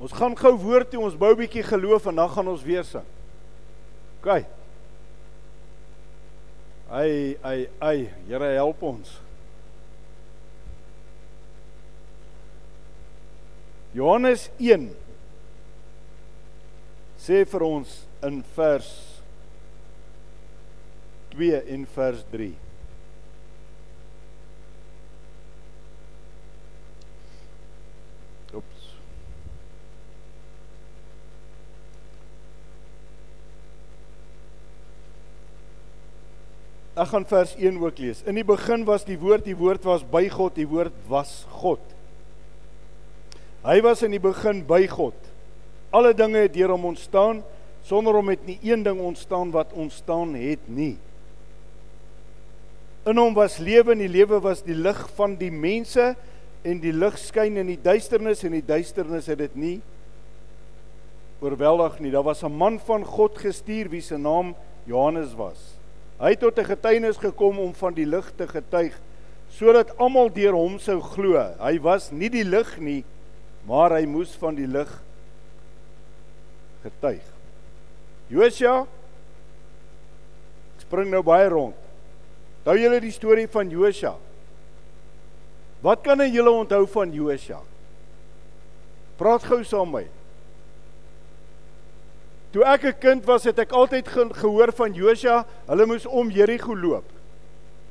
Ons gaan gou woord toe, ons bou bietjie geloof en dan gaan ons weer sing. OK. Ai ai ai, Here help ons. Johannes 1 sê vir ons in vers 2 en vers 3 Ek gaan vers 1 ook lees. In die begin was die woord, die woord was by God, die woord was God. Hy was in die begin by God. Alle dinge het deur hom ontstaan, sonder hom het nie een ding ontstaan wat ontstaan het nie. In hom was lewe en die lewe was die lig van die mense en die lig skyn in die duisternis en die duisternis het dit nie oorweldig nie. Daar was 'n man van God gestuur wie se naam Johannes was. Hy het tot 'n getuienis gekom om van die lig te getuig sodat almal deur hom sou glo. Hy was nie die lig nie, maar hy moes van die lig getuig. Josia spring nou baie rond. Onthou julle die storie van Josia? Wat kan julle onthou van Josia? Praat gou saam met my. Toe ek 'n kind was, het ek altyd ge gehoor van Josua, hulle moes om Jerigo loop.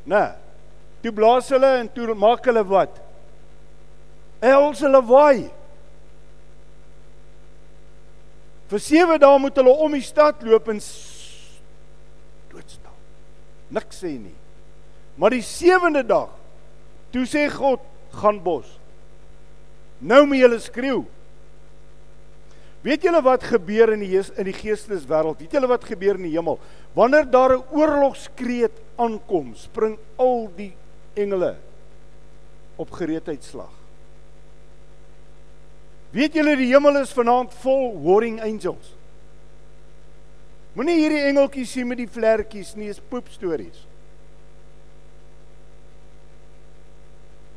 Né? Toe blaas hulle en toe maak hulle wat? Els hulle waai. Vir 7 dae moet hulle om die stad loop en doodstaan. Niks sê nie. Maar die 7de dag, toe sê God, gaan bos. Nou moet julle skreeu. Weet julle wat gebeur in die in die geestelike wêreld? Weet julle wat gebeur in die hemel? Wanneer daar 'n oorlogskreet aankom, spring al die engele op gereedheidslag. Weet julle die hemel is vanaand vol warring angels. Moenie hierdie engeltjies sien met die vlekkies nie, is poep stories.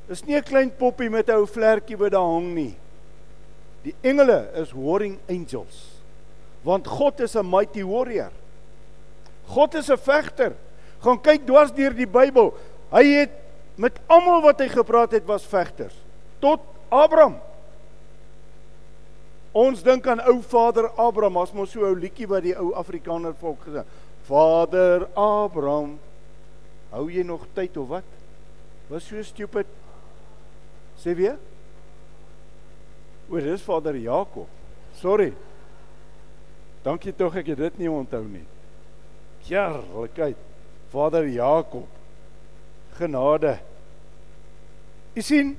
Dis nie 'n klein poppie met 'n ou vlekkie wat daar hang nie. Die engele is warring angels. Want God is 'n mighty warrior. God is 'n vegter. Gaan kyk dwars deur die Bybel. Hy het met almal wat hy gepraat het was vegters. Tot Abraham. Ons dink aan ou Vader Abraham, as mos so 'n ou liedjie wat die ou Afrikaner volk gesing. Vader Abraham. Hou jy nog tyd of wat? Was so stupid. Sê weer? O, dis Vader Jakob. Sorry. Dankie tog ek het dit nie onthou nie. Heerlikheid. Vader Jakob. Genade. U sien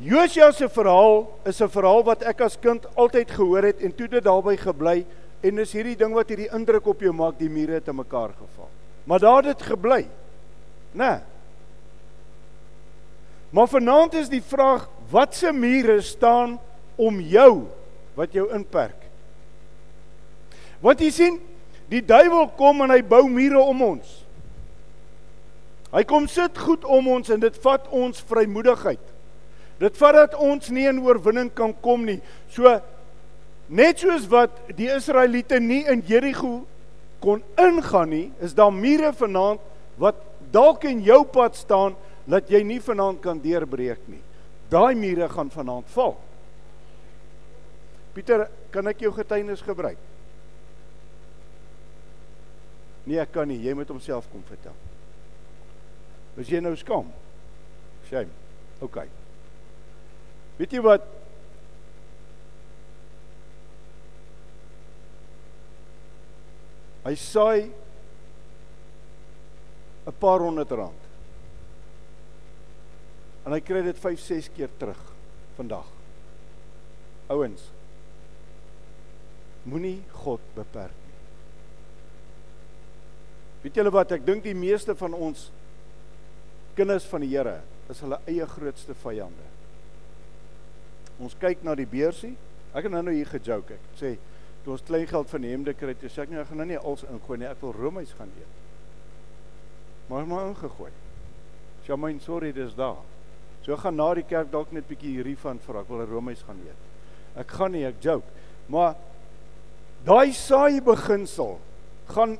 Josua se verhaal is 'n verhaal wat ek as kind altyd gehoor het en toe dit daarby gebly en is hierdie ding wat hierdie indruk op jou maak, die mure het te mekaar geval. Maar daar het dit gebly. Né? Nee. Maar vanaand is die vraag, watse mure staan om jou wat jou inperk? Want jy sien, die duiwel kom en hy bou mure om ons. Hy kom sit goed om ons en dit vat ons vrymoedigheid. Dit vat dat ons nie in oorwinning kan kom nie. So net soos wat die Israeliete nie in Jerigo kon ingaan nie, is daar mure vanaand wat dalk in jou pad staan dat jy nie vanaand kan deurbreek nie. Daai mure gaan vanaand val. Pieter, kan ek jou getuienis gebruik? Nee, ek kan nie. Jy moet homself kom vertel. Is jy nou skaam? Shame. OK. Weet jy wat? Hy saai 'n paar honderd rand. En hy kry dit 5, 6 keer terug vandag. Ouens. Moenie God beperk nie. Weet julle wat ek dink die meeste van ons kinders van die Here is hulle eie grootste vyande. Ons kyk na die beursie. Ek het nou nou hier gejoke. Ek sê toe ons klein geld van hemde kry, toe sê ek nee, ek gaan nou nie als ingooi nie. Ek wil roomys gaan eet. Maar maar ingegooi. Jamyn, sorry, dis daar. So gaan na die kerk dalk net bietjie hierdie van vra, ek wil 'n roomys gaan eet. Ek gaan nie, ek joke. Maar daai saai beginsel gaan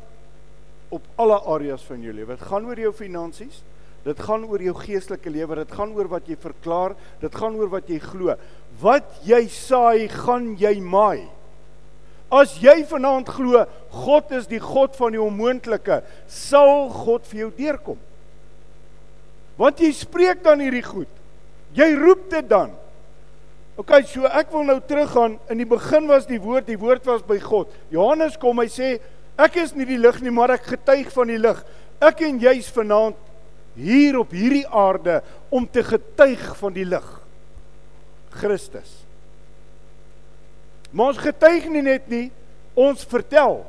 op alle areas van jou lewe. Dit gaan oor jou finansies, dit gaan oor jou geestelike lewe, dit gaan oor wat jy verklaar, dit gaan oor wat jy glo. Wat jy saai, gaan jy maai. As jy vanaand glo God is die God van die onmoontlike, sal God vir jou deurkom. Want jy spreek dan hierdie goed. Jy roep dit dan. OK, so ek wil nou teruggaan. In die begin was die woord, die woord was by God. Johannes kom, hy sê ek is nie die lig nie, maar ek getuig van die lig. Ek en jy's vanaand hier op hierdie aarde om te getuig van die lig. Christus. Maar ons getuig nie net nie, ons vertel.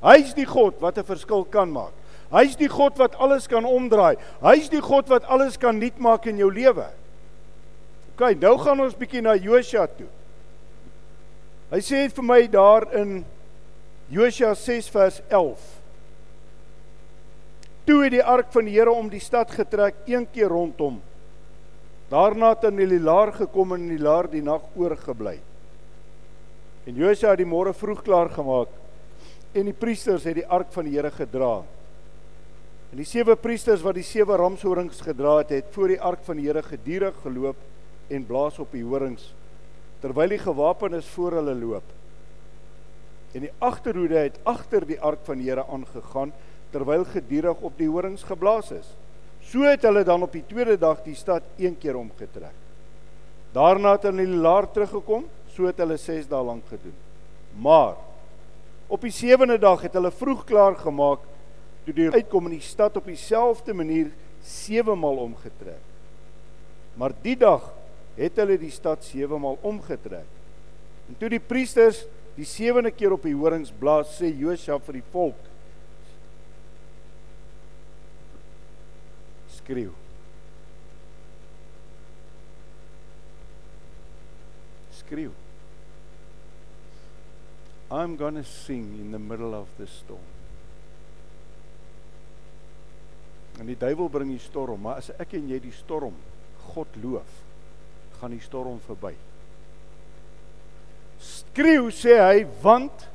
Hy's die God wat 'n verskil kan maak. Hy's die God wat alles kan omdraai. Hy's die God wat alles kan nuut maak in jou lewe. OK, nou gaan ons bietjie na Josua toe. Hy sê vir my daar in Josua 6 vers 11. Toe het die ark van die Here om die stad getrek een keer rondom. Daarna het in die laar gekom en in die laar die nag oorgebly. En Josua het die môre vroeg klaar gemaak en die priesters het die ark van die Here gedra. En die sewe priesters wat die sewe ramshorings gedra het, het voor die ark van die Here gedurig geloop en blaas op die horings terwyl die gewapenes voor hulle loop. En die agterhoede het agter die ark van die Here aangegaan terwyl gedurig op die horings geblaas is. So het hulle dan op die tweede dag die stad een keer omgetrek. Daarna het hulle in die laar teruggekom, so het hulle 6 dae lank gedoen. Maar op die sewende dag het hulle vroeg klaar gemaak toe die uitkom in die stad op dieselfde manier 7 maal omgetrek. Maar die dag het hulle die stad sewe maal omgetrek. En toe die priesters die sewende keer op die horings blaas, sê Josua vir die volk: Skreeu. Skreeu. I'm going to sing in the middle of the storm. En die duiwel bring die storm, maar as ek en jy die storm God loof, gaan die storm verby. Skreeu sê hy want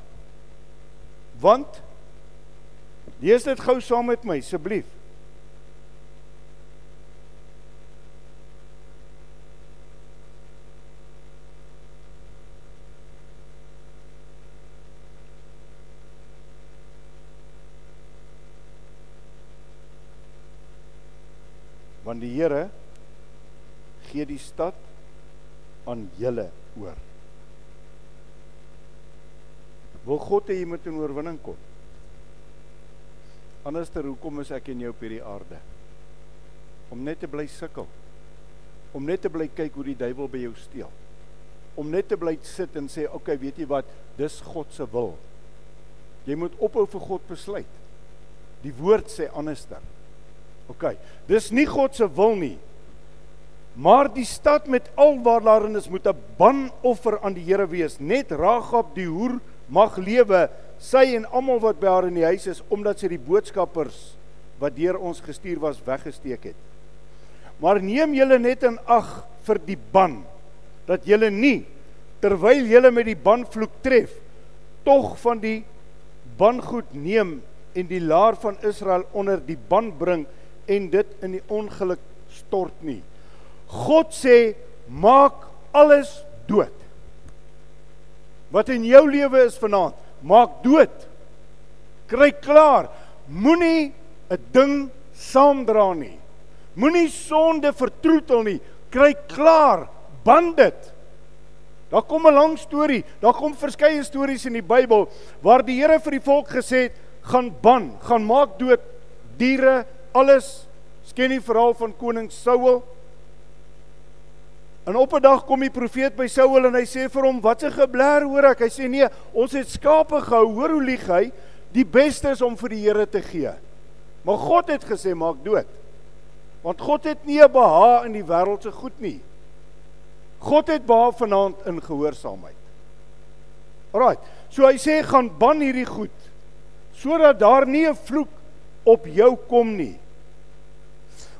want lees dit gou saam met my asseblief. Want die Here gee die stad aan julle oor. Wil God hê jy moet in oorwinning kom? Anderster hoekom is ek en jy op hierdie aarde? Om net te bly sukkel. Om net te bly kyk hoe die duiwel by jou steel. Om net te bly sit en sê, "Oké, okay, weet jy wat? Dis God se wil." Jy moet ophou vir God besluit. Die woord sê anderster. OK. Dis nie God se wil nie. Maar die stad met al wat daarin is moet 'n banoffer aan die Here wees. Net Ragab die hoer mag lewe, sy en almal wat by haar in die huis is omdat sy die boodskappers wat deur ons gestuur was weggesteek het. Maar neem julle net in ag vir die ban dat julle nie terwyl julle met die banvloek tref tog van die bangoed neem en die laar van Israel onder die ban bring en dit in die ongeluk stort nie. God sê maak alles dood. Wat in jou lewe is vanaand, maak dood. Kry klaar. Moenie 'n ding saamdra nie. Moenie sonde vertroetel nie. Kry klaar. Band dit. Daar kom 'n lang storie. Daar kom verskeie stories in die Bybel waar die Here vir die volk gesê het, gaan ban, gaan maak dood diere, alles. Sken die verhaal van koning Saul? En op 'n dag kom die profeet by Saul en hy sê vir hom: "Wat 'n gebler hoor ek?" Hy sê: "Nee, ons het skape gehou. Hoor hoe lieg hy? Die beste is om vir die Here te gee." Maar God het gesê: "Maak dood." Want God het nie 'n beha in die wêreld se goed nie. God het beha vanaand in gehoorsaamheid. Alraai. So hy sê gaan ban hierdie goed sodat daar nie 'n vloek op jou kom nie.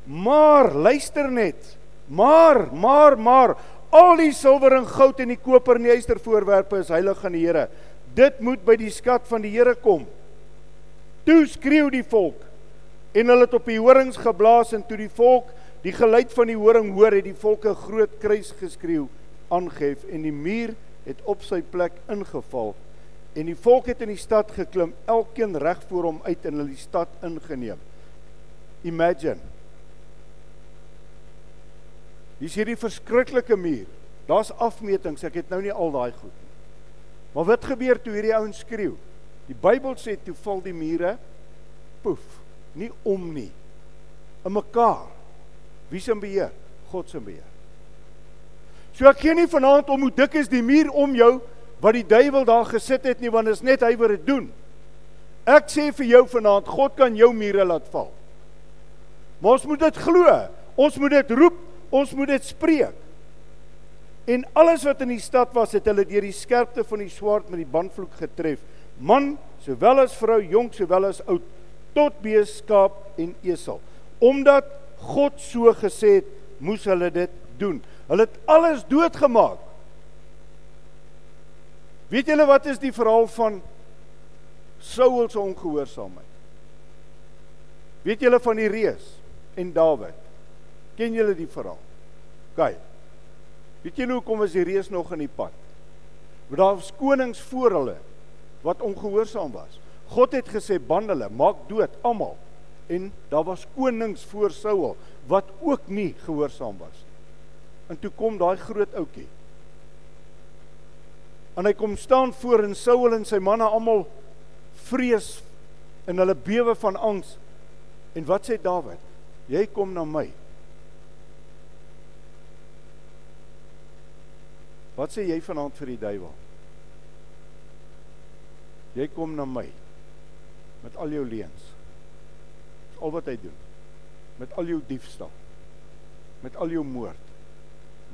Maar luister net. Maar, maar, maar al die silwer en goud en die koper en die yster voorwerpe is heilig aan die Here. Dit moet by die skat van die Here kom. Toe skreeu die volk en hulle het op die horings geblaas en toe die volk die geluid van die horing hoor, het die volke groot kruis geskreeu aangehef en die muur het op sy plek ingeval en die volk het in die stad geklim, elkeen reg voor hom uit en hulle die stad ingeneem. Imagine. Hier is hierdie verskriklike muur. Daar's afmetings, ek het nou nie al daai goed nie. Maar wat gebeur toe hierdie ouens skreeu? Die Bybel sê toe val die mure poef, nie om nie. In mekaar. Wie se beheer? God se beheer. So ek gee nie vanaand om hoe dik is die muur om jou wat die duiwel daar gesit het nie want dit is net hy wat dit doen. Ek sê vir jou vanaand, God kan jou mure laat val. Maar ons moet dit glo. Ons moet dit roep, ons moet dit spreek. En alles wat in die stad was, het hulle deur die skerpte van die swaard met die bandvloek getref. Man sowel as vrou, jonk sowel as oud, tot bees, skaap en esel. Omdat God so gesê het, moes hulle dit doen. Hulle het alles doodgemaak. Weet julle wat is die verhaal van Saul se ongehoorsaamheid? Weet julle van die reus en Dawid? Ken julle die verhaal? Kyk. Weet julle hoekom was die reus nog in die pad? Want daar was konings voor hulle wat ongehoorsaam was. God het gesê ban hulle, maak dood almal. En daar was konings voor Saul wat ook nie gehoorsaam was nie. En toe kom daai groot ouetjie. En hy kom staan voor en Saul en sy manne almal vrees en hulle bewe van angs. En wat sê Dawid? Jy kom na my. Wat sê jy vanaand vir die duiwel? Jy kom na my met al jou leuns. Al wat hy doen. Met al jou diefstal. Met al jou moord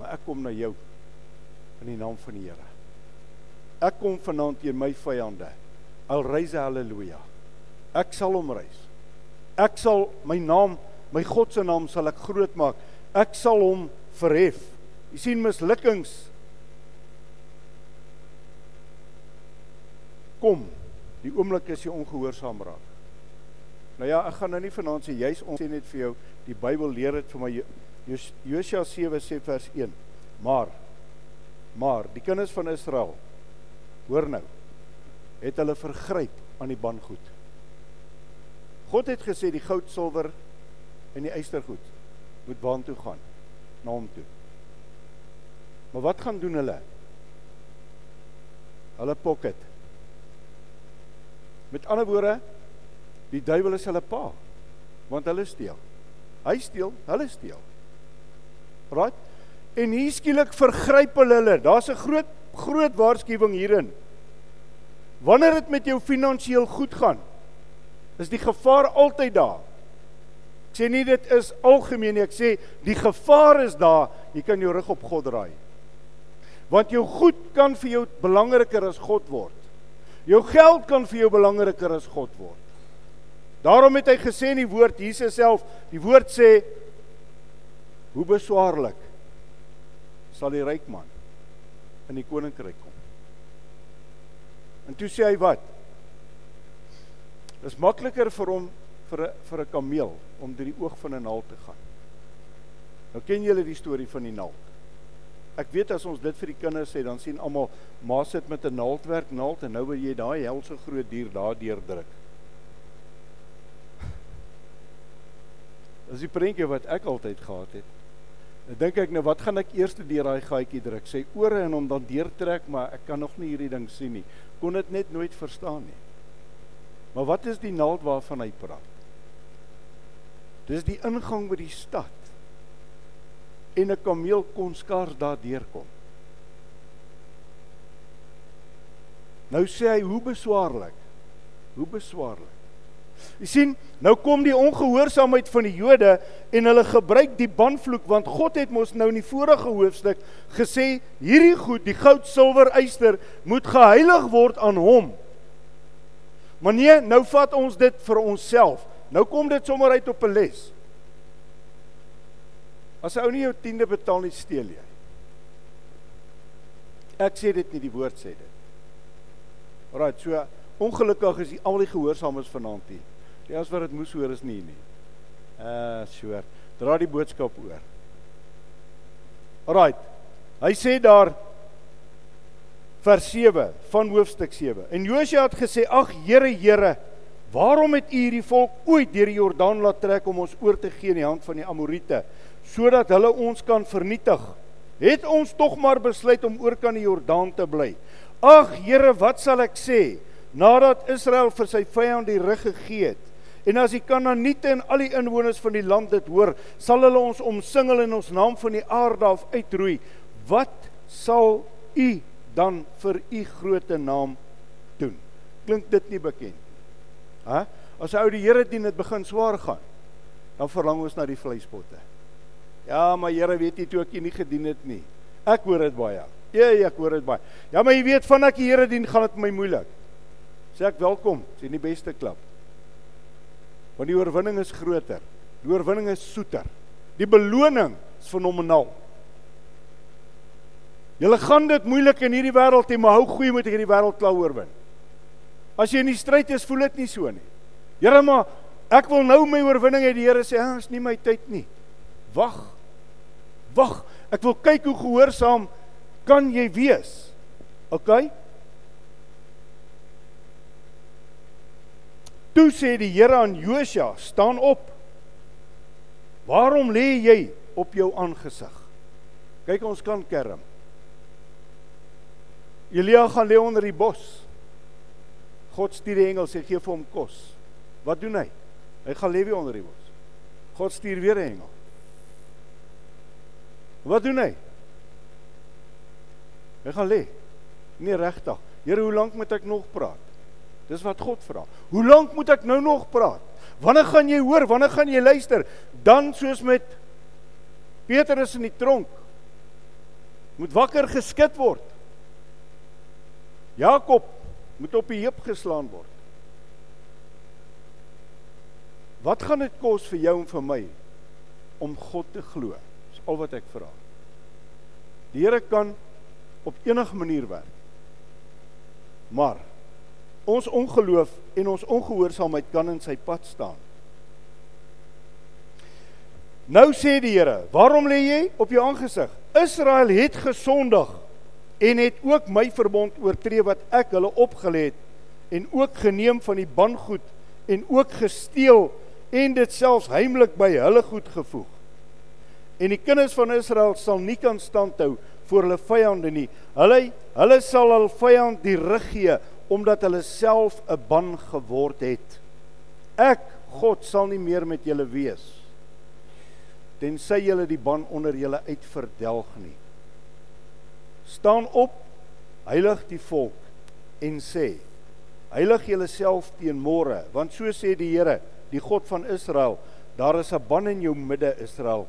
maar ek kom na jou in die naam van die Here. Ek kom vanaand teen my vyande. Al reise haleluja. Ek sal hom reis. Ek sal my naam, my God se naam sal ek groot maak. Ek sal hom verhef. Jy sien mislukkings kom die oomblik as jy ongehoorsaam raak. Nou ja, ek gaan nou nie vanaand sê jy's ons sê net vir jou die Bybel leer dit vir my Josua 7 sê vers 1. Maar maar die kinders van Israel hoor nou het hulle vergryp aan die bangoed. God het gesê die goud, silwer en die ystergoed moet waan toe gaan na hom toe. Maar wat gaan doen hulle? Hulle pocket. Met ander woorde, die duiwel is hulle pa want hulle steel. Hy steel, hulle steel. Right? En hier skielik vergryp hulle hulle. Daar's 'n groot groot waarskuwing hierin. Wanneer dit met jou finansiëel goed gaan, is die gevaar altyd daar. Ek sê nie dit is algemeen nie, ek sê die gevaar is daar, jy kan jou rug op God draai. Want jou goed kan vir jou belangriker as God word. Jou geld kan vir jou belangriker as God word. Daarom het hy gesê in die woord Jesus self, die woord sê Hoe beswaarlik sal die ryk man in die koninkryk kom. En toe sê hy wat? Dis makliker vir hom vir 'n vir 'n kameel om deur die oog van 'n naald te gaan. Nou ken julle die storie van die naald. Ek weet as ons dit vir die kinders sê, dan sien almal ma sit met 'n naaldwerk naald en nou wil jy daai helse groot dier daardeur druk. Dis die prentjie wat ek altyd gehad het. Dan dink ek nou wat gaan ek eers deur daai gaatjie druk? Sê ore en hom dan deurtrek, maar ek kan nog nie hierdie ding sien nie. Kon dit net nooit verstaan nie. Maar wat is die naald waarvan hy praat? Dis die ingang by die stad. En 'n kameel kon skaars daar deurkom. Nou sê hy hoe beswaarlik. Hoe beswaarlik. Jy sien, nou kom die ongehoorsaamheid van die Jode en hulle gebruik die banvloek want God het mos nou in die vorige hoofstuk gesê hierdie goed, die goud, silwer, yster moet geheilig word aan hom. Maar nee, nou vat ons dit vir onsself. Nou kom dit sommer uit op 'n les. As 'n ou nie jou tiende betaal nie, steel jy. Ek sê dit nie, die woord sê dit. Alraai, so ongelukkig is die al die gehoorsaames vanaand hier. Die as wat dit moes hoor is nie nie. Uh, sure. Dra die boodskap oor. Alraai. Hy sê daar vers 7 van hoofstuk 7. En Josua het gesê: "Ag Here, Here, waarom het U hierdie volk ooit deur die Jordaan laat trek om ons oor te gee in die hand van die Amorite sodat hulle ons kan vernietig? Het ons tog maar besluit om oor kan die Jordaan te bly? Ag Here, wat sal ek sê nadat Israel vir sy vyand die rug gegee het?" En as die Kanaaniete en al die inwoners van die land dit hoor, sal hulle ons omsingel en ons naam van die aarde af uitroei. Wat sal u dan vir u groote naam doen. Klink dit nie bekend nie? Hæ? As ou die Here dien dit begin swaar gaan, dan verlang ons na die vleispotte. Ja, maar Here weet jy toe ek nie gedien het nie. Ek hoor dit baie. Ja, ja, ek hoor dit baie. Ja, maar jy weet van ek die Here dien, gaan dit my moeilik. Sê ek welkom, sê die beste klap. Want die oorwinning is groter. Die oorwinning is soeter. Die beloning is fenomenaal. Julle gaan dit moeilik in hierdie wêreld hê, maar hou goeie moet ek hierdie wêreld klaar oorwin. As jy in die stryd is, voel dit nie so nie. Here maar ek wil nou my oorwinning hê. Die Here sê, "Ag, is nie my tyd nie. Wag. Wag. Ek wil kyk hoe gehoorsaam kan jy wees." OK? Toe sê die Here aan Josua, "Staan op. Waarom lê jy op jou aangesig?" Kyk ons kan kerm. Elia gaan lê onder die bos. God stuur die engel sê gee vir hom kos. Wat doen hy? Hy gaan lê weer onder die bos. God stuur weer 'n engel. Wat doen hy? Hy gaan lê. Nee regtig. Here, hoe lank moet ek nog praat? Dis wat God vra. Hoe lank moet ek nou nog praat? Wanneer gaan jy hoor? Wanneer gaan jy luister? Dan soos met Petrus in die tronk moet wakker geskit word. Jakob moet op die heup geslaan word. Wat gaan dit kos vir jou en vir my om God te glo? Dis al wat ek vra. Die Here kan op enige manier werk. Maar ons ongeloof en ons ongehoorsaamheid kan in sy pad staan. Nou sê die Here, "Waarom lê jy op jou aangesig? Israel het gesondig en het ook my verbond oortree wat ek hulle opgelê het en ook geneem van die bangoed en ook gesteel en dit selfs heimlik by hulle goed gevoeg. En die kinders van Israel sal nie kan standhou voor hulle vyande nie. Hulle hulle sal hul vyand die rug gee omdat hulle self 'n ban geword het. Ek God sal nie meer met julle wees tensy julle die ban onder julle uitverdelg nie staan op heilig die volk en sê heilig julleself teen môre want so sê die Here die God van Israel daar is 'n ban in jou midde Israel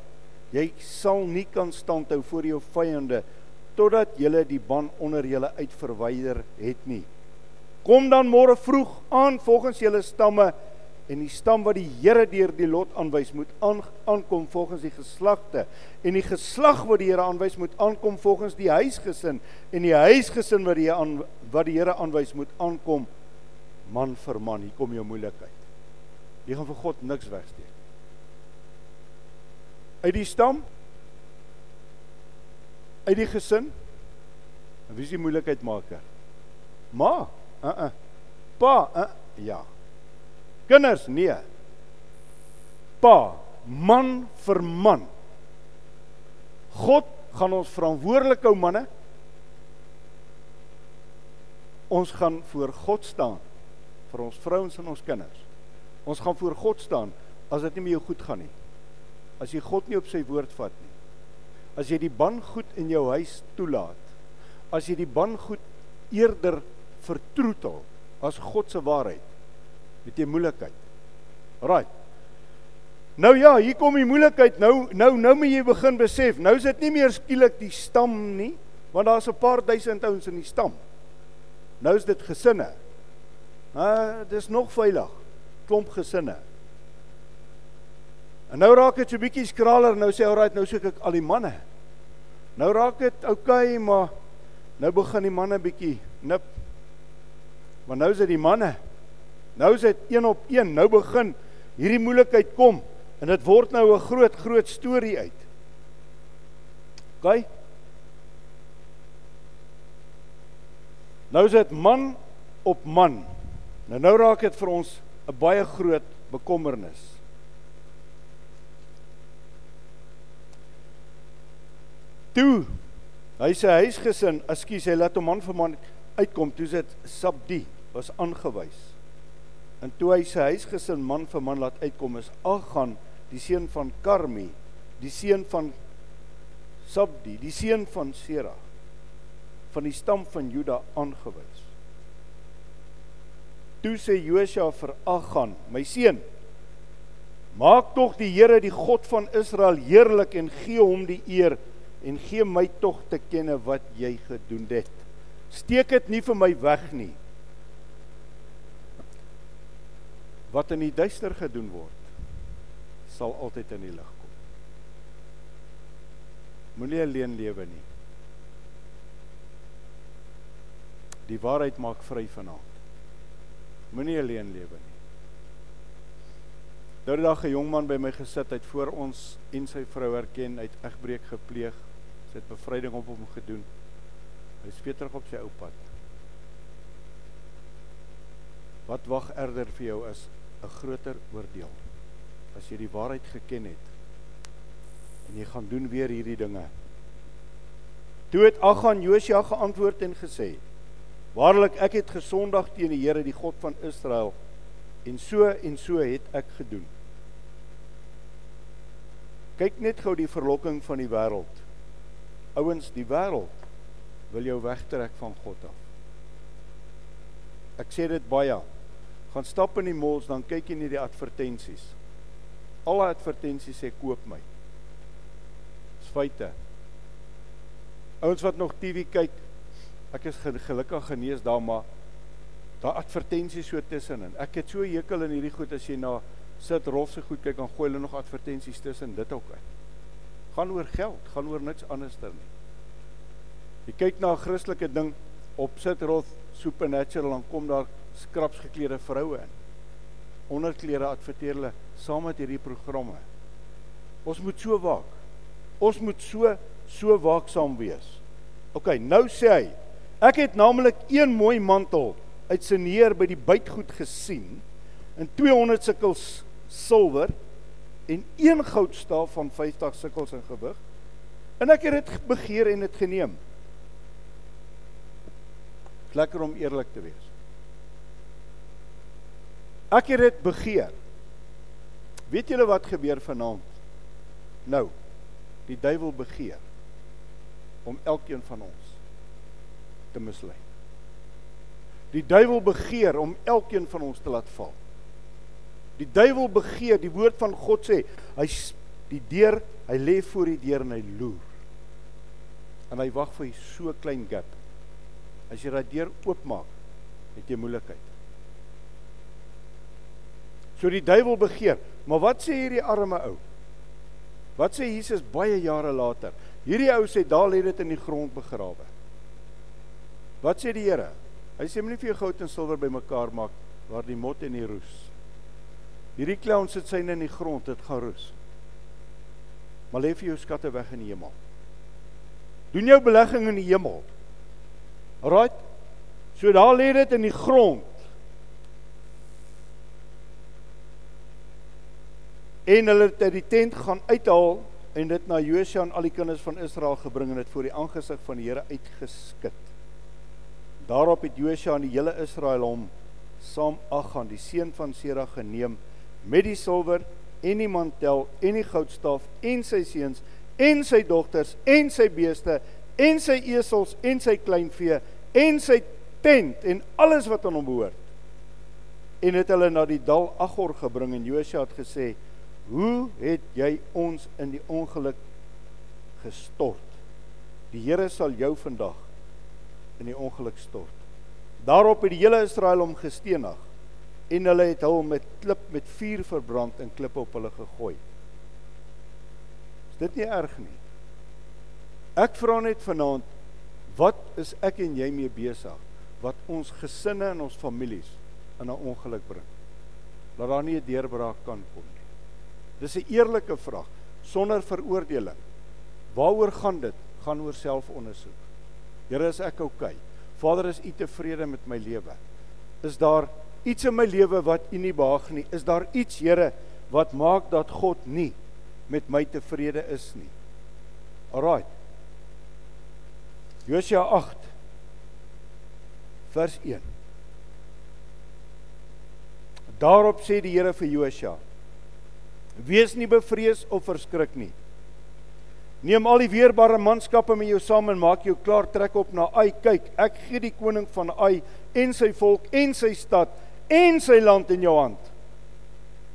jy sal nie kan standhou voor jou vyande totdat julle die ban onder julle uitverwyder het nie. Kom dan môre vroeg aan volgens julle stamme en die stam wat die Here deur die lot aanwys moet aan, aankom volgens die geslagte. En die geslag wat die Here aanwys moet aankom volgens die huisgesin en die huisgesin wat die aan wat die Here aanwys moet aankom man vir man. Hier kom jou moeilikheid. Jy gaan vir God niks wegsteek uit die stam uit die gesin en wie is die moeilikheid maker ma uh -uh. pa uh, ja Kinders, nee. Pa, man vir man. God gaan ons verantwoordelik hou manne. Ons gaan voor God staan vir ons vrouens en ons kinders. Ons gaan voor God staan as dit nie met jou goed gaan nie. As jy God nie op sy woord vat nie. As jy die ban goed in jou huis toelaat. As jy die ban goed eerder vertroetel as God se waarheid het jy moeilikheid. Right. Nou ja, hier kom die moeilikheid. Nou nou nou moet jy begin besef. Nou is dit nie meer skielik die stam nie, want daar's 'n paar duisend ouens in die stam. Nou is dit gesinne. Uh dis nog veilig. Klomp gesinne. En nou raak dit so bietjie skraler. Nou sê alraai, nou soek ek al die manne. Nou raak dit oukei, okay, maar Nou begin die manne bietjie nip. Maar nou is dit die manne. Nou is dit een op een. Nou begin hierdie moeilikheid kom en dit word nou 'n groot groot storie uit. OK? Nou is dit man op man. Nou nou raak dit vir ons 'n baie groot bekommernis. Toe hy sê huisgesin, ekskuus, hy laat hom man vir man uitkom, toe dit Sabdi was aangewys. En toe hy sy huisgesin man vir man laat uitkom is Agan, die seun van Karmi, die seun van Sabdi, die seun van Sera van die stam van Juda aangewys. Toe sê Josua vir Agan, my seun, maak tog die Here die God van Israel heerlik en gee hom die eer en gee my tog te kenne wat jy gedoen het. Steek dit nie vir my weg nie. Wat in die duister gedoen word, sal altyd in die lig kom. Moenie alleen lewe nie. Die waarheid maak vry vanaand. Moenie alleen lewe nie. Nou die dag 'n jong man by my gesit het voor ons en sy vrou erken uit egbreek gepleeg. Sy het bevryding op hom gedoen. Hy is weer terug op sy ou pad. Wat wag erger vir jou is 'n groter oordeel. As jy die waarheid geken het en jy gaan doen weer hierdie dinge. Toe het Agan Josia geantwoord en gesê: Waarlik ek het gesondag teen die Here die God van Israel en so en so het ek gedoen. Kyk net gou die verlokking van die wêreld. Ouens, die wêreld wil jou wegtrek van God af. Ek sê dit baie. Gaan stap in die malls dan kyk jy net die advertensies. Al die advertensies sê koop my. Dis feite. Ouens wat nog TV kyk, Ek is gelukkig genees daar maar daar advertensies so tussenin. Ek het so hekel in hierdie goed as jy na sit rof se goed kyk dan gooi hulle nog advertensies tussen dit ook uit. Gaan oor geld, gaan oor niks anderster nie. Jy kyk na 'n Christelike ding op sit rof supernatural dan kom daar skraps geklede vroue in. Onderklere adverteer hulle saam met hierdie programme. Ons moet so waak. Ons moet so so waaksaam wees. OK, nou sê hy Ek het naamlik een mooi mantel uit Sineer by die bytgoed gesien in 200 sikkels silwer en een goudstaaf van 50 sikkels in gewig. En ek het dit begeer en dit geneem. Lekker om eerlik te wees. Ek het dit begeer. Weet julle wat gebeur vanaand? Nou, die duiwel begeer om elkeen van ons te mislei. Die duiwel begeer om elkeen van ons te laat val. Die duiwel begeer, die woord van God sê, hy die deur, hy lê voor die deur en hy loer. En hy wag vir so klein gap. As jy daai deur oopmaak, het jy moeilikheid. So die duiwel begeer, maar wat sê hierdie arme ou? Wat sê Jesus baie jare later? Hierdie ou sê daar lê dit in die grond begrawe. Wat sê die Here? Hy sê moenie vir jou goud en silwer bymekaar maak waar die mot en die roes. Hierdie clown sit syne in die grond, dit gaan roes. Maar lê vir jou skatte weg in die hemel. Doen jou belegging in die hemel. Alraait. So daar lê dit in die grond. En hulle het die tent gaan uithaal en dit na Josua en al die kinders van Israel gebring en dit voor die aangesig van die Here uitgeskit. Daarop het Josua en die hele Israel hom saam Agan die seun van Sera geneem met die silwer en die mantel en die goudstaaf en sy seuns en sy dogters en sy beeste en sy esels en sy kleinvee en sy tent en alles wat aan hom behoort. En het hulle na die dal Agor gebring en Josua het gesê hoe het jy ons in die ongeluk gestort? Die Here sal jou vandag in die ongeluk stort. Daarop het die hele Israel hom gestenig en hulle het hom met klip met vuur verbrand en klippe op hulle gegooi. Is dit nie erg nie? Ek vra net vanaand, Wat is ek en jy mee besig wat ons gesinne en ons families in 'n ongeluk bring? Dat daar nie 'n deurbraak kan kom nie. Dis 'n eerlike vraag sonder veroordeling. Waaroor gaan dit? Gaan oor selfondersoek. Here, is ek oukei? Okay? Vader, is U tevrede met my lewe? Is daar iets in my lewe wat U nie behaag nie? Is daar iets, Here, wat maak dat God nie met my tevrede is nie? Alraai. Josua 8 vers 1. Daarop sê die Here vir Josua: Wees nie bevrees of verskrik nie. Neem al die weerbare manskappe met jou saam en maak jou klaar trek op na Ai. Kyk, ek gee die koning van Ai en sy volk en sy stad en sy land in jou hand.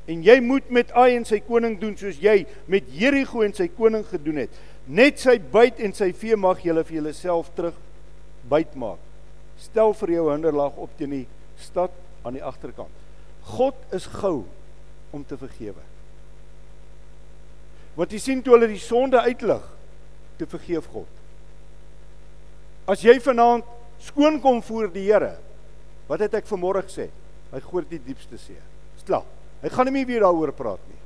En jy moet met Ai en sy koning doen soos jy met Jerigo en sy koning gedoen het. Net sy byt en sy vee mag julle vir julleself terug byt maak. Stel vir jou hinderlaag op teen die stad aan die agterkant. God is gou om te vergewe. Want jy sien toe hulle die sonde uitlig, te vergeef God. As jy vanaand skoon kom voor die Here, wat het ek vanmôre gesê? Hy gooi die diepste see. Sklaap. Hy gaan nie meer weer daaroor praat nie.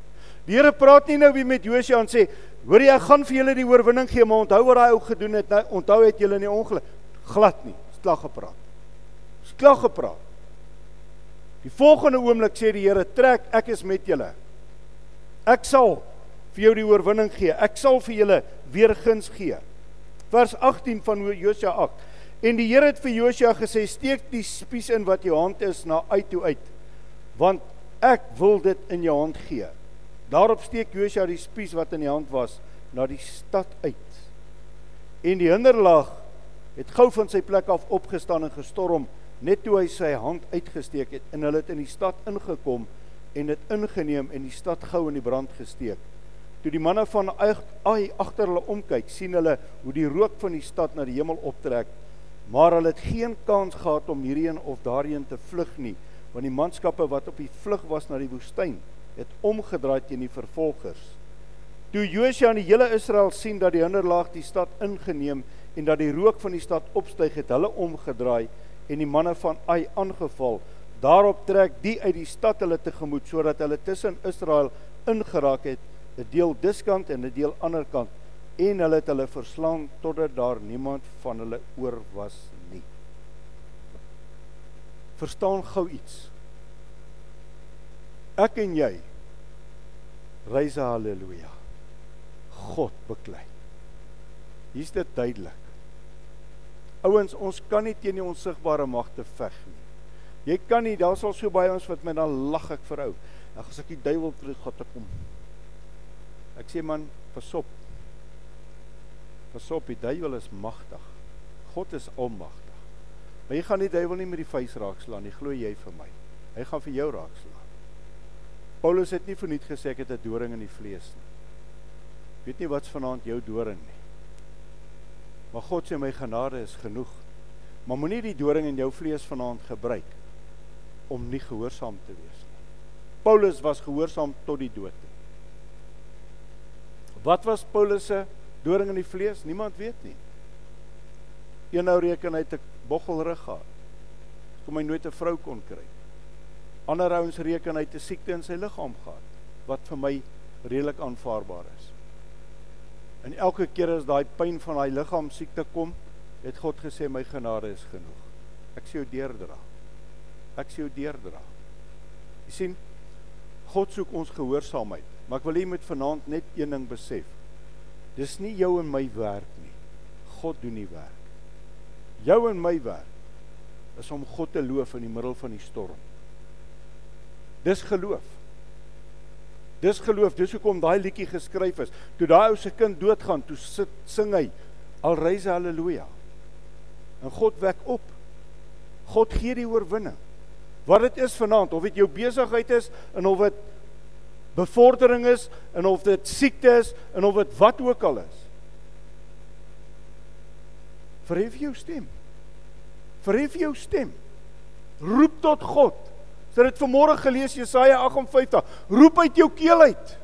Die Here praat nie nou weer met Josua en sê, "Hoor jy, ek gaan vir julle die oorwinning gee, maar onthou wat daai ou gedoen het. Nou, onthou het julle nie ongeluk glad nie. Sklag gepraat. Sklag gepraat. Die volgende oomblik sê die Here, "Trek, ek is met julle. Ek sal vir jou die oorwinning gee. Ek sal vir julle weer guns gee." Vers 18 van Josua 8. En die Here het vir Josua gesê: "Steek die spies in wat jou hand is na uit toe uit, want ek wil dit in jou hand gee." Daarop steek Josua die spies wat in die hand was na die stad uit. En die hinderlaag het gou van sy plek af opgestaan en gestorm net toe hy sy hand uitgesteek het en hulle het in die stad ingekom en dit ingeneem en die stad gou in die brand gesteek. Toe die manne van Ai agter hulle omkyk, sien hulle hoe die rook van die stad na die hemel optrek, maar hulle het geen kans gehad om hierheen of daarheen te vlug nie, want die manskappe wat op die vlug was na die woestyn, het omgedraai teen die vervolgers. Toe Josua en die hele Israel sien dat die hinderlaag die stad ingeneem en dat die rook van die stad opstyg, het hulle omgedraai en die manne van Ai aangeval. Daarop trek die uit die stad hulle tegemoet sodat hulle tussen Israel ingeraak het 'n deel diskant en 'n deel ander kant en hulle het hulle verslaan totdat daar niemand van hulle oor was nie. Verstaan gou iets. Ek en jy reis haleluja. God beklei. Hier's dit duidelik. Ouens, ons kan nie teen die onsigbare magte veg nie. Jy kan nie, daar's al so baie ons wat met dan lag ek vir ou. Ag as ek die duiwel terug gaan te kom. Ek sê man, pasop. Pasop, die duiwel is magtig. God is almagtig. Maar jy gaan die duiwel nie met die vuis raakslaan nie, glo jy vir my. Hy gaan vir jou raakslaan. Paulus het nie verniet gesê ek het 'n doring in die vlees nie. Weet nie wat's vanaand jou doring nie. Maar God sê my genade is genoeg. Maar moenie die doring in jou vlees vanaand gebruik om nie gehoorsaam te wees nie. Paulus was gehoorsaam tot die dood. Wat was Paulus se doring in die vlees? Niemand weet nie. Een nou reken hy te boggelrug gehad. Kom hy nooit 'n vrou kon kry. Ander ouens reken hy te siekte in sy liggaam gehad wat vir my redelik aanvaarbaar is. En elke keer as daai pyn van daai liggaam siekte kom, het God gesê my genade is genoeg. Ek sê jou deurdra. Ek sê jou deurdra. Jy sien God soek ons gehoorsaamheid. Maar ek wil hê jy moet vanaand net een ding besef. Dis nie jou en my werk nie. God doen die werk. Jou en my werk is om God te loof in die middel van die storm. Dis geloof. Dis geloof. Dis hoekom daai liedjie geskryf is. Toe daai ou se kind doodgaan, toe sit sing hy al reise haleluja. En God wek op. God gee die oorwinning. Wat dit is vanaand, of dit jou besigheid is en of dit bevordering is en of dit siekte is en of dit wat ook al is. Verhef jou stem. Verhef jou stem. Roep tot God. Sy het vanmôre gelees Jesaja 58. Roep uit jou keel uit.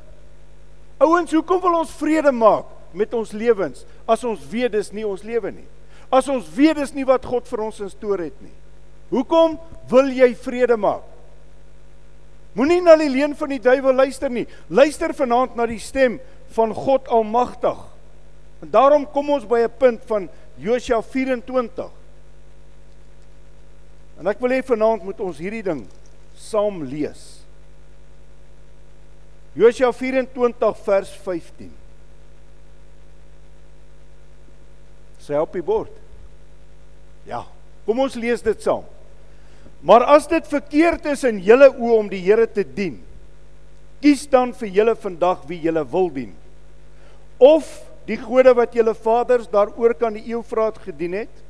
Ouens, hoekom wil ons vrede maak met ons lewens as ons weet dis nie ons lewe nie? as ons weet dis nie wat God vir ons instoor het nie. Hoekom wil jy vrede maak? Moenie na die leuen van die duiwel luister nie. Luister vanaand na die stem van God Almagtig. En daarom kom ons by 'n punt van Josua 24. En ek wil hê vanaand moet ons hierdie ding saam lees. Josua 24 vers 15. Sy op die bord. Ja, kom ons lees dit saam. Maar as dit verkeerd is in julle oë om die Here te dien, kies dan vir julle vandag wie julle wil dien. Of die gode wat julle vaders daaroor kan die Eufraat gedien het,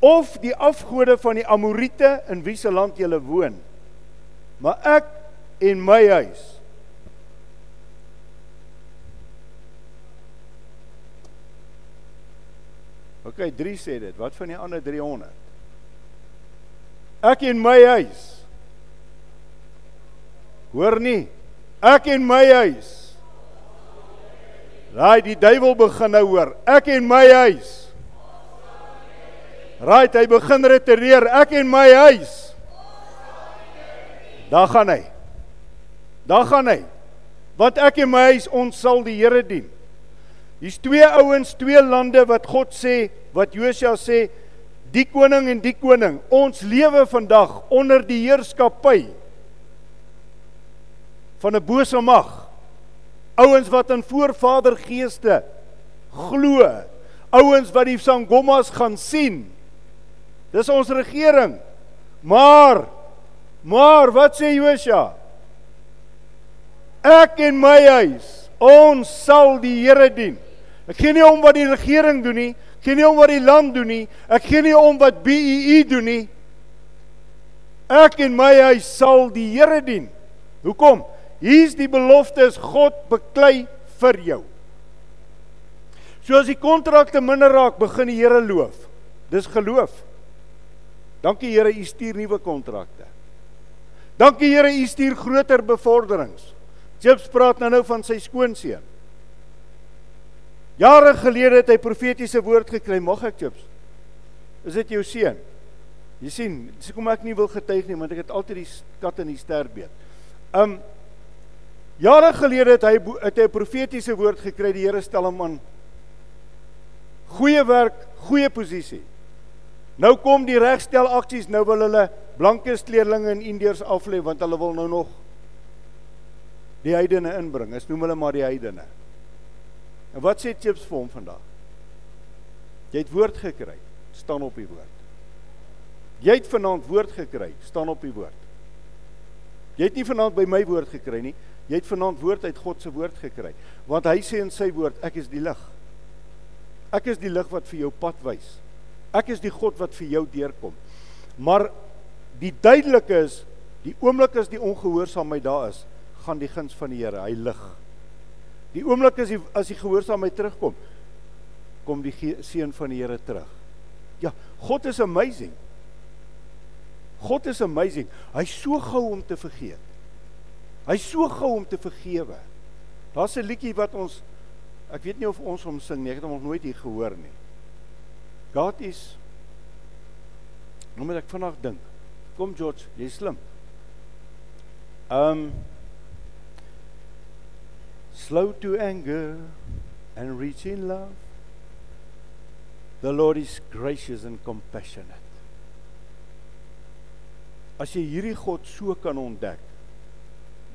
of die afgode van die Amorite in wie se land julle woon. Maar ek en my huis OK, 3 sê dit. Wat van die ander 300? Ek en my huis. Hoor nie. Ek en my huis. Raai, die duiwel begin nou hoor. Ek en my huis. Raai, hy begin retireer. Ek en my huis. Daar gaan hy. Daar gaan hy. Want ek en my huis ons sal die Here dien. Hier's twee ouens, twee lande wat God sê, wat Josua sê, die koning en die koning. Ons lewe vandag onder die heerskappy van 'n bose mag. Ouens wat in voorvadergeeste glo. Ouens wat die sangomas gaan sien. Dis ons regering. Maar maar wat sê Josua? Ek en my huis, ons sal die Here dien. Ek gee nie om wat die regering doen nie. Ek gee nie om wat die land doen nie. Ek gee nie om wat BEE doen nie. Ek en my huis sal die Here dien. Hoekom? Hier's die beloftes God beklei vir jou. So as die kontrakte minder raak, begin die Here loof. Dis geloof. Dankie Here, U stuur nuwe kontrakte. Dankie Here, U stuur groter bevorderings. Jobs praat nou nou van sy skoonseun. Jare gelede het hy profetiese woord gekry, mag ek chips? Is dit jou seun? Jy sien, dis hoekom ek nie wil getuig nie, want ek het altyd die kat in die sterbeet. Um jare gelede het hy het hy 'n profetiese woord gekry, die Here stel hom aan goeie werk, goeie posisie. Nou kom die regstel aksies, nou wil hulle blanke kleerlinge in Indiërs aflê want hulle wil nou nog die heidene inbring. Ons noem hulle maar die heidene. En wat sê Chips vir hom vandag? Jy het woord gekry, staan op die woord. Jy het vanaand woord gekry, staan op die woord. Jy het nie vanaand by my woord gekry nie, jy het vanaand woord uit God se woord gekry. Want hy sê in sy woord, ek is die lig. Ek is die lig wat vir jou pad wys. Ek is die God wat vir jou deurkom. Maar die duidelike is, die oomblik as die ongehoorsaamheid daar is, gaan die guns van die Here, hy lig. Die oomblik as die as die gehoorsaamheid terugkom, kom die seën van die Here terug. Ja, God is amazing. God is amazing. Hy's so gou om te vergeet. Hy's so gou om te vergewe. Daar's 'n liedjie wat ons ek weet nie of ons hom sing nie, ek het hom nog nooit hier gehoor nie. God is Nou moet ek vanaand dink. Kom George, jy's slim. Ehm um, slow to anger and rich in love. The Lord is gracious and compassionate. As jy hierdie God so kan ontdek,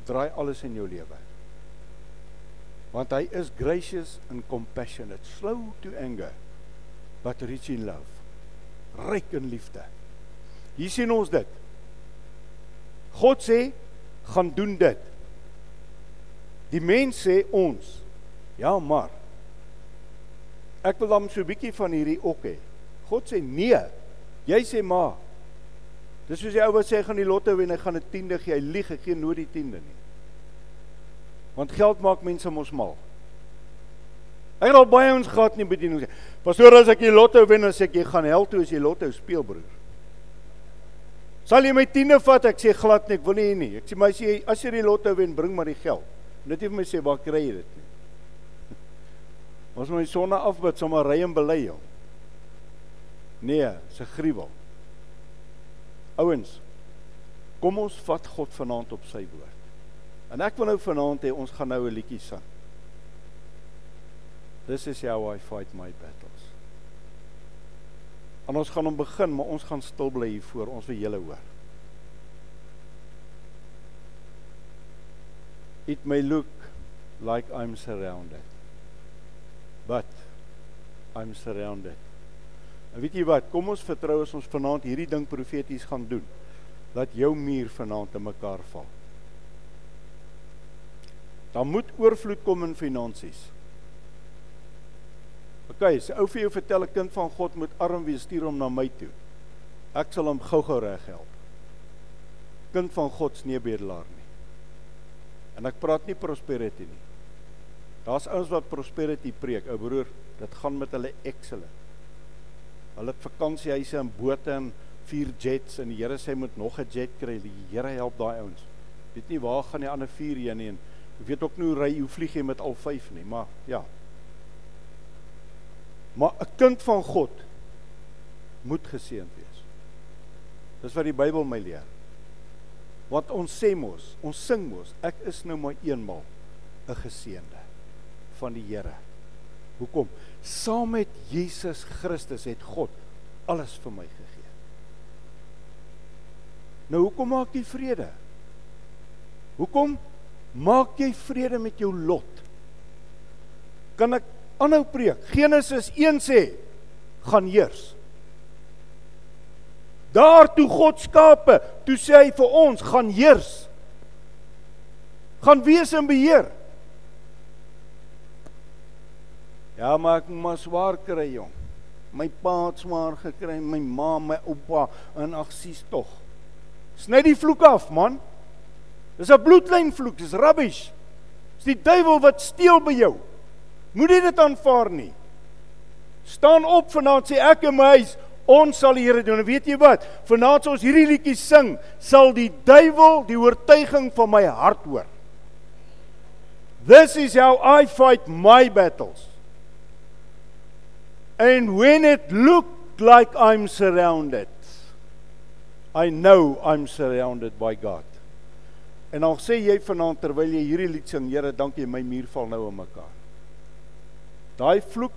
draai alles in jou lewe. Want hy is gracious and compassionate, slow to anger, but rich in love. Ryk in liefde. Hier sien ons dit. God sê gaan doen dit. Die mens sê ons. Ja, maar ek wil dan so 'n bietjie van hierdie ook hê. God sê nee. Jy sê maar. Dis soos die ou wat sê gaan die lotto wen, hy gaan 'n tiende gee. Hy lieg, hy gee nooit die tiende nie. Want geld maak mense mos mal. Ek het al baie ons gehad nie bediening sê. Pastoor, as ek die lotto wen, dan sê ek jy gaan hel toe as jy lotto speel, broer. Sal jy my tiende vat? Ek sê glad nie, ek wil nie nie. Ek sê my sê as jy die lotto wen, bring maar die geld. Net nie vir my sê waar kry jy dit nie. Ons moet my sonne afbid, sommer ry en bely hom. Nee, 'n gruwel. Ouens, kom ons vat God vanaand op sy woord. En ek wil nou vanaand hê ons gaan nou 'n liedjie sing. This is how I fight my battles. En ons gaan hom begin, maar ons gaan stil bly hier voor ons vir julle hoor. It may look like I'm surrounded. But I'm surrounded. En weet jy wat? Kom ons vertrou as ons vanaand hierdie ding profeties gaan doen. Dat jou muur vanaand te mekaar val. Dan moet oorvloed kom in finansies. OK, as ou vir jou vertel 'n kind van God moet arm wees, stuur hom na my toe. Ek sal hom gou-gou reghelp. Kind van God se nie bedelaar nie. En ek praat nie prosperity nie. Daar's ouens wat prosperity preek, ou broer, dit gaan met hulle excellent. Hulle het vakansiehuise en bote en vier jets en die Here sê moet nog 'n jet kry. Die Here help daai ouens. Weet nie waar gaan die ander vier heen nie en ek weet ook nie hoe ry hoe vlieg jy met al vyf nie, maar ja. Maar 'n kind van God moet geseënd wees. Dis wat die Bybel my leer. Wat ons sê mos, ons sing mos, ek is nou maar eenmal 'n geseënde van die Here. Hoekom? Saam met Jesus Christus het God alles vir my gegee. Nou hoekom maak jy vrede? Hoekom maak jy vrede met jou lot? Kan ek aanhou preek. Genesis 1 sê gaan heers. Daar toe God skape, toe sê hy vir ons gaan heers. Gaan wees in beheer. Ja, maar ek moet swaar kry, jong. My pa het swaar gekry, my ma, my oupa en ag sies tog. Sny die vloek af, man. Dis 'n bloedlyn vloek, dis rubbish. Dis die duiwel wat steel by jou. Moenie dit aanvaar nie. Staan op vanaand sê ek en my huis, ons sal die Here doen. En weet jy wat? Vanaand as ons hierdie liedjie sing, sal die duiwel die oortuiging van my hart hoor. This is how I fight my battles. And when it looked like I'm surrounded, I know I'm surrounded by God. En dan sê jy vanaand terwyl jy hierdie lied sing, Here, dankie my muur val nou in mekaar. Daai vloek,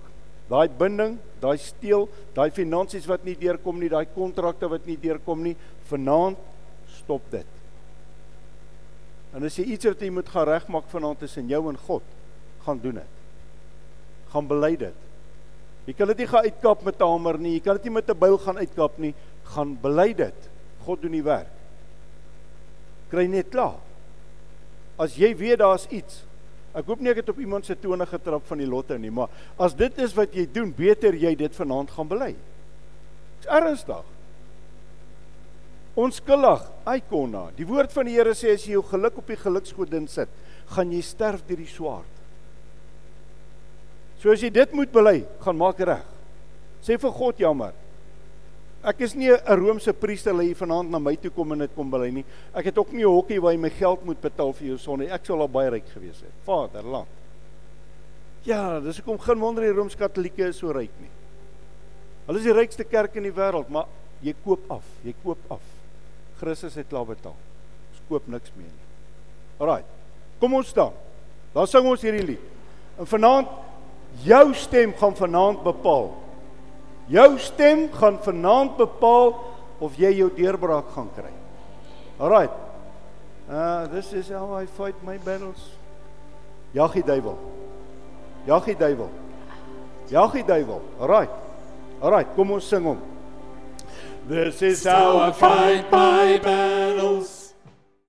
daai binding, daai steel, daai finansies wat nie deurkom nie, daai kontrakte wat nie deurkom nie, vanaand stop dit. En as jy iets wat jy moet gaan regmaak vanaand tussen jou en God, gaan doen dit. Gaan bely dit. Jy kan dit nie gaan uitkap met 'n hamer nie, jy kan dit nie met 'n byl gaan uitkap nie, gaan bely dit. God doen die werk. Kry net klaar. As jy weet daar's iets Ek hoop nie ek het op iemand se tone getrap van die lotte nie, maar as dit is wat jy doen, beter jy dit vanaand gaan bely. Dis ernstig. Onskuldig, Aikona. Die woord van die Here sê as jy jou geluk op die geluksgodin sit, gaan jy sterf deur die swaard. So as jy dit moet bely, gaan maak reg. Sê vir God jammer. Ek is nie 'n Romeinse priester lê vanaand na my toe kom en dit kom bely nie. Ek het ook nie 'n hokkie waar jy my geld moet betaal vir jou son nie. Ek sou al baie ryk gewees het. Vaderland. Ja, dis hoekom geen wonder die Rooms-Katolieke so ryk nie. Hulle is die rykste kerk in die wêreld, maar jy koop af. Jy koop af. Christus het klaar betaal. Ons koop niks meer nie. Alraai. Kom ons staan. Dan sing ons hierdie lied. En vanaand jou stem gaan vanaand bepaal Jou stem gaan vanaand bepaal of jy jou deurbraak gaan kry. Alraight. Uh this is how I fight my battles. Jag die duiwel. Jag die duiwel. Jag die duiwel. Alraight. Alraight, kom ons sing hom. This is how I fight my battles.